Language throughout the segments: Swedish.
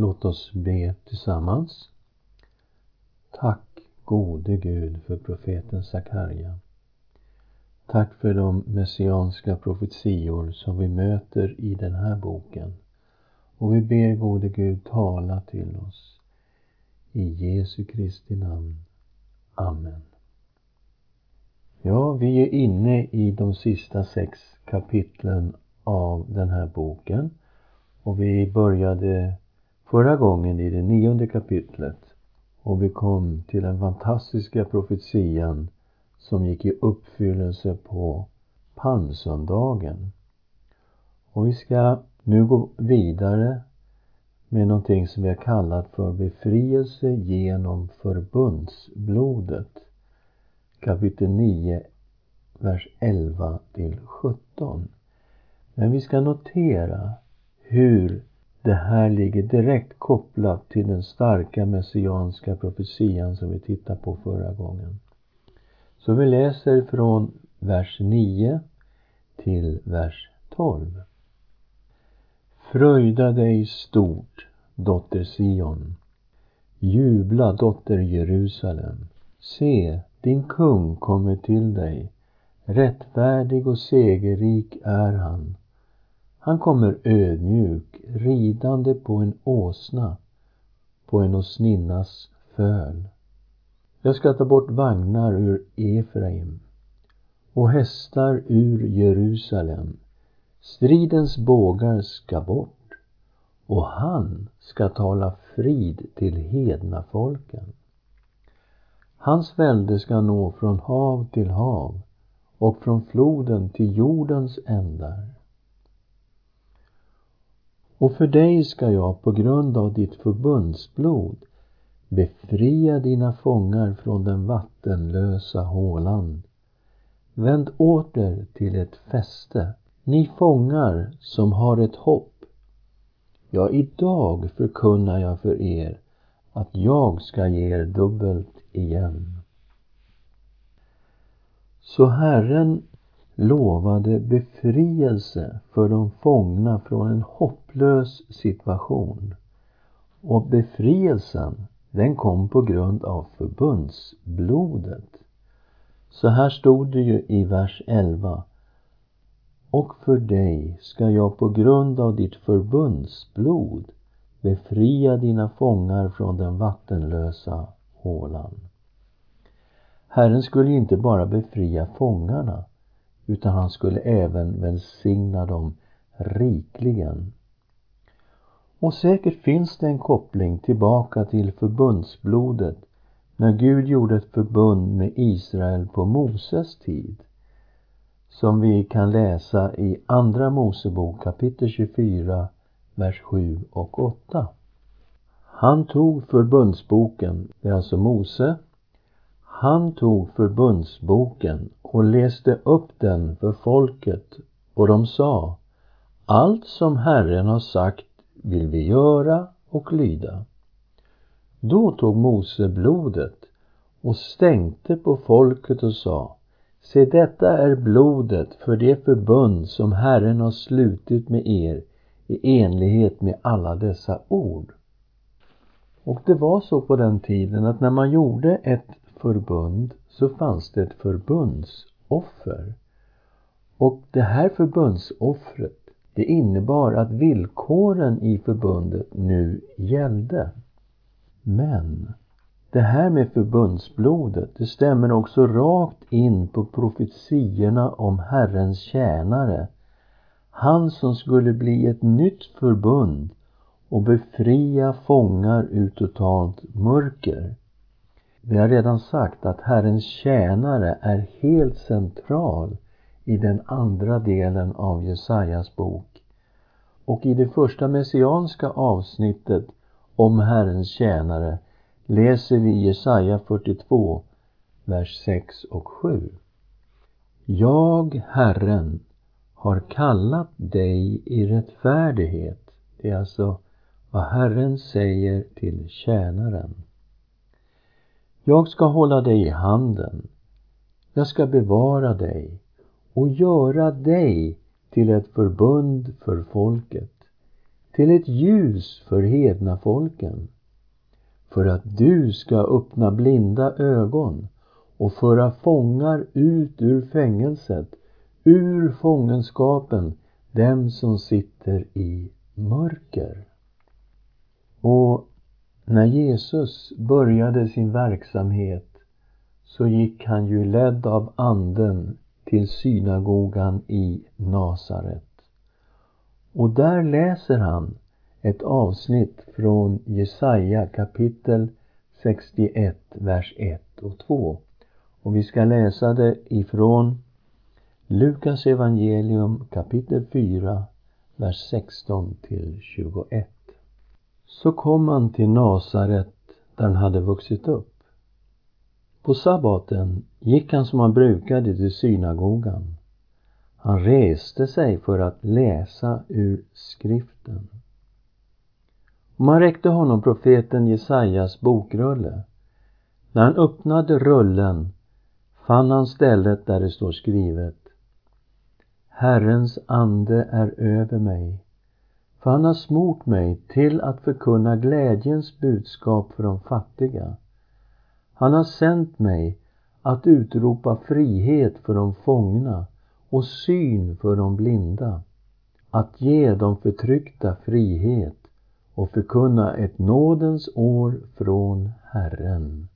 Låt oss be tillsammans. Tack gode Gud för profeten Sakarja. Tack för de messianska profetior som vi möter i den här boken. Och vi ber gode Gud tala till oss. I Jesu Kristi namn. Amen. Ja, vi är inne i de sista sex kapitlen av den här boken. Och vi började förra gången i det nionde kapitlet. Och vi kom till den fantastiska profetian som gick i uppfyllelse på palmsöndagen. Och vi ska nu gå vidare med någonting som vi har kallat för befrielse genom förbundsblodet. Kapitel 9, vers 11 till 17. Men vi ska notera hur det här ligger direkt kopplat till den starka messianska profetian som vi tittade på förra gången. Så vi läser från vers 9 till vers 12. Fröjda dig stort, dotter Sion. Jubla, dotter Jerusalem. Se, din kung kommer till dig. Rättfärdig och segerrik är han. Han kommer ödmjuk, ridande på en åsna, på en åsninnas föl. Jag ska ta bort vagnar ur Efraim och hästar ur Jerusalem. Stridens bågar ska bort och han ska tala frid till hedna folken. Hans välde ska nå från hav till hav och från floden till jordens ändar. Och för dig ska jag på grund av ditt förbundsblod befria dina fångar från den vattenlösa hålan. Vänd åter till ett fäste, ni fångar som har ett hopp. Ja, idag förkunnar jag för er att jag ska ge er dubbelt igen. Så Herren lovade befrielse för de fångna från en hopplös situation. Och befrielsen, den kom på grund av förbundsblodet. Så här stod det ju i vers 11. Och för dig ska jag på grund av ditt förbundsblod befria dina fångar från den vattenlösa hålan. Herren skulle ju inte bara befria fångarna utan han skulle även välsigna dem rikligen. Och säkert finns det en koppling tillbaka till förbundsblodet när Gud gjorde ett förbund med Israel på Moses tid som vi kan läsa i Andra Mosebok kapitel 24, vers 7 och 8. Han tog förbundsboken, det är alltså Mose, han tog förbundsboken och läste upp den för folket och de sa Allt som Herren har sagt vill vi göra och lyda. Då tog Mose blodet och stänkte på folket och sa Se detta är blodet för det förbund som Herren har slutit med er i enlighet med alla dessa ord. Och det var så på den tiden att när man gjorde ett förbund så fanns det ett förbundsoffer. Och det här förbundsoffret det innebar att villkoren i förbundet nu gällde. Men det här med förbundsblodet, det stämmer också rakt in på profetiorna om Herrens tjänare. Han som skulle bli ett nytt förbund och befria fångar ur totalt mörker. Vi har redan sagt att Herrens tjänare är helt central i den andra delen av Jesajas bok. Och i det första messianska avsnittet om Herrens tjänare läser vi Jesaja 42, vers 6 och 7. Jag, Herren, har kallat dig i rättfärdighet. Det är alltså vad Herren säger till tjänaren. Jag ska hålla dig i handen. Jag ska bevara dig och göra dig till ett förbund för folket, till ett ljus för hedna folken, för att du ska öppna blinda ögon och föra fångar ut ur fängelset, ur fångenskapen, dem som sitter i mörker. Och när Jesus började sin verksamhet så gick han ju ledd av anden till synagogan i Nasaret. Och där läser han ett avsnitt från Jesaja kapitel 61, vers 1 och 2. Och vi ska läsa det ifrån Lukas evangelium kapitel 4, vers 16 till 21. Så kom han till Nasaret där han hade vuxit upp. På sabbaten gick han som han brukade till synagogan. Han reste sig för att läsa ur skriften. Man räckte honom profeten Jesajas bokrulle. När han öppnade rullen fann han stället där det står skrivet Herrens ande är över mig, för han har smort mig till att förkunna glädjens budskap för de fattiga. Han har sänt mig att utropa frihet för de fångna och syn för de blinda, att ge de förtryckta frihet och förkunna ett nådens år från Herren.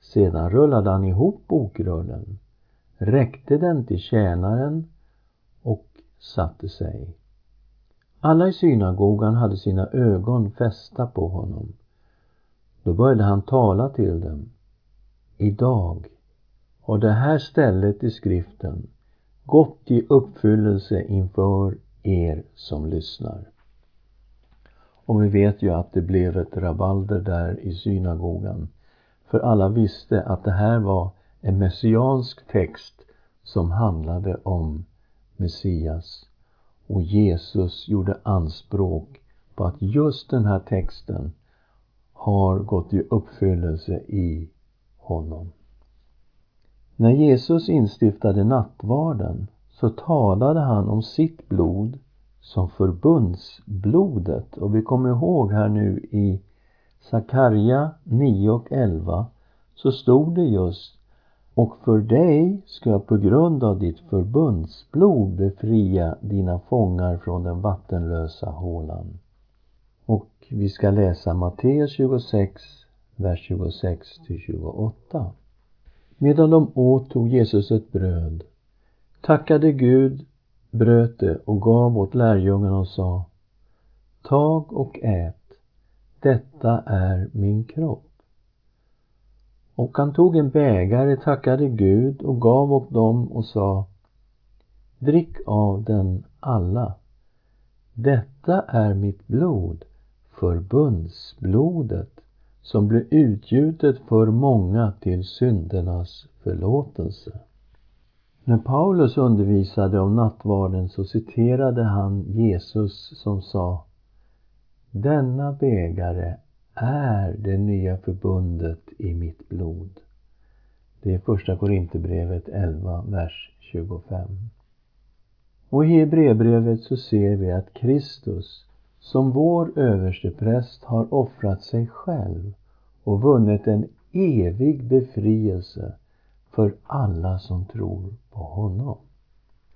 Sedan rullade han ihop bokrullen, räckte den till tjänaren och satte sig. Alla i synagogan hade sina ögon fästa på honom. Då började han tala till dem. Idag har det här stället i skriften gått i uppfyllelse inför er som lyssnar. Och vi vet ju att det blev ett rabalder där i synagogan. För alla visste att det här var en messiansk text som handlade om Messias. Och Jesus gjorde anspråk på att just den här texten har gått i uppfyllelse i honom. När Jesus instiftade nattvarden så talade han om sitt blod som förbundsblodet. Och vi kommer ihåg här nu i Sakarja 9 och 11 så stod det just och för dig ska jag på grund av ditt förbundsblod befria dina fångar från den vattenlösa hålan. Och vi ska läsa Matteus 26, vers 26 till 28. Medan de åt tog Jesus ett bröd, tackade Gud, bröt det och gav åt lärjungarna och sa Tag och ät, detta är min kropp. Och han tog en bägare, tackade Gud och gav åt dem och sa Drick av den alla. Detta är mitt blod, förbundsblodet, som blir utgjutet för många till syndernas förlåtelse. När Paulus undervisade om nattvarden så citerade han Jesus som sa Denna bägare är det nya förbundet i mitt blod. Det är första Korinthierbrevet 11, vers 25. Och i Hebreerbrevet så ser vi att Kristus som vår överstepräst har offrat sig själv och vunnit en evig befrielse för alla som tror på honom.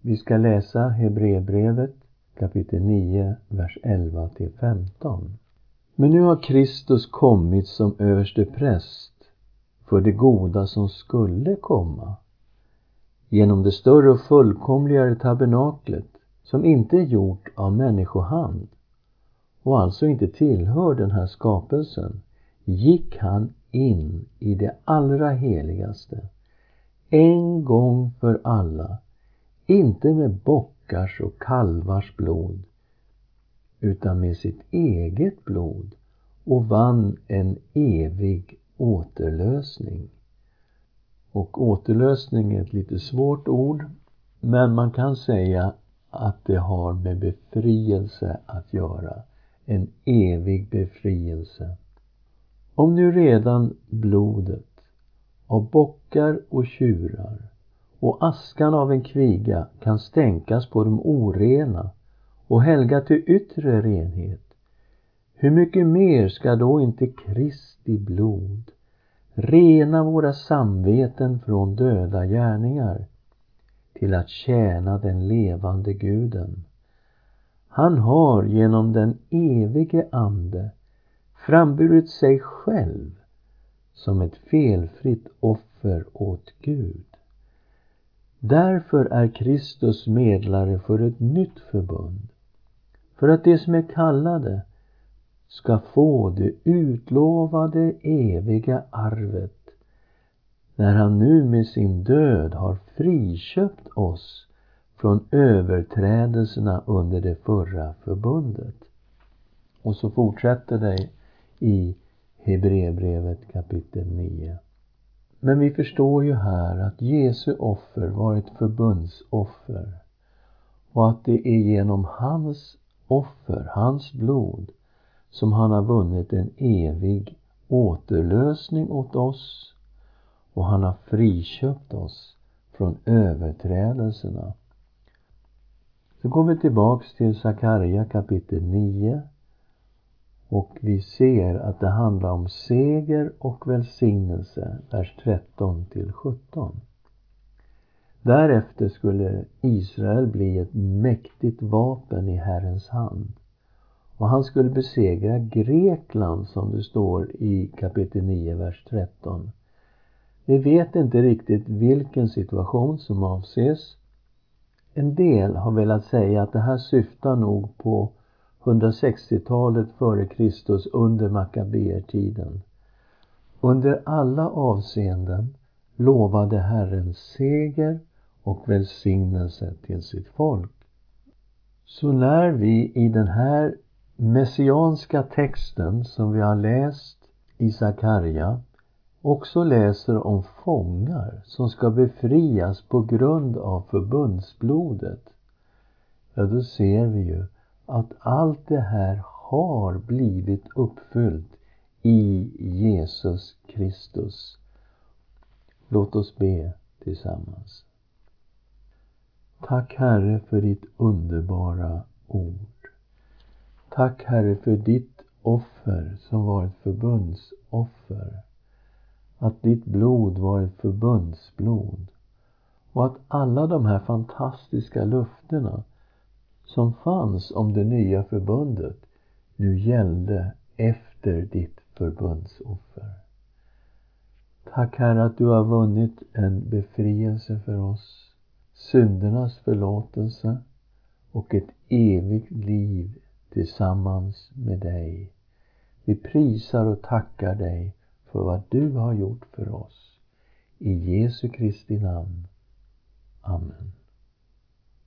Vi ska läsa Hebreerbrevet kapitel 9, vers 11 till 15. Men nu har Kristus kommit som överste präst för det goda som skulle komma. Genom det större och fullkomligare tabernaklet som inte är gjort av människohand och alltså inte tillhör den här skapelsen gick han in i det allra heligaste. En gång för alla inte med bockars och kalvars blod utan med sitt eget blod och vann en evig återlösning. Och återlösning är ett lite svårt ord, men man kan säga att det har med befrielse att göra. En evig befrielse. Om nu redan blodet av bockar och tjurar och askan av en kviga kan stänkas på de orena och helga till yttre renhet, hur mycket mer ska då inte Kristi blod rena våra samveten från döda gärningar till att tjäna den levande guden. Han har genom den evige Ande framburit sig själv som ett felfritt offer åt Gud. Därför är Kristus medlare för ett nytt förbund, för att de som är kallade ska få det utlovade eviga arvet när han nu med sin död har friköpt oss från överträdelserna under det förra förbundet. Och så fortsätter det i Hebreerbrevet kapitel 9. Men vi förstår ju här att Jesu offer var ett förbundsoffer och att det är genom hans offer, hans blod, som han har vunnit en evig återlösning åt oss och han har friköpt oss från överträdelserna. Så går vi tillbaks till Sakarja kapitel 9 och vi ser att det handlar om seger och välsignelse, vers 13 till 17. Därefter skulle Israel bli ett mäktigt vapen i Herrens hand. Och han skulle besegra Grekland som det står i kapitel 9, vers 13. Vi vet inte riktigt vilken situation som avses. En del har velat säga att det här syftar nog på 160-talet före Kristus under Makabeertiden. Under alla avseenden lovade Herren seger och välsignelse till sitt folk. Så när vi i den här messianska texten som vi har läst i Sakarja också läser om fångar som ska befrias på grund av förbundsblodet, ja då ser vi ju att allt det här har blivit uppfyllt i Jesus Kristus. Låt oss be tillsammans. Tack Herre för ditt underbara ord. Tack Herre för ditt offer som var ett förbundsoffer. Att ditt blod var ett förbundsblod. Och att alla de här fantastiska löftena som fanns om det nya förbundet nu gällde efter ditt förbundsoffer. Tack Herre att du har vunnit en befrielse för oss, syndernas förlåtelse och ett evigt liv tillsammans med dig. Vi prisar och tackar dig för vad du har gjort för oss. I Jesu Kristi namn. Amen.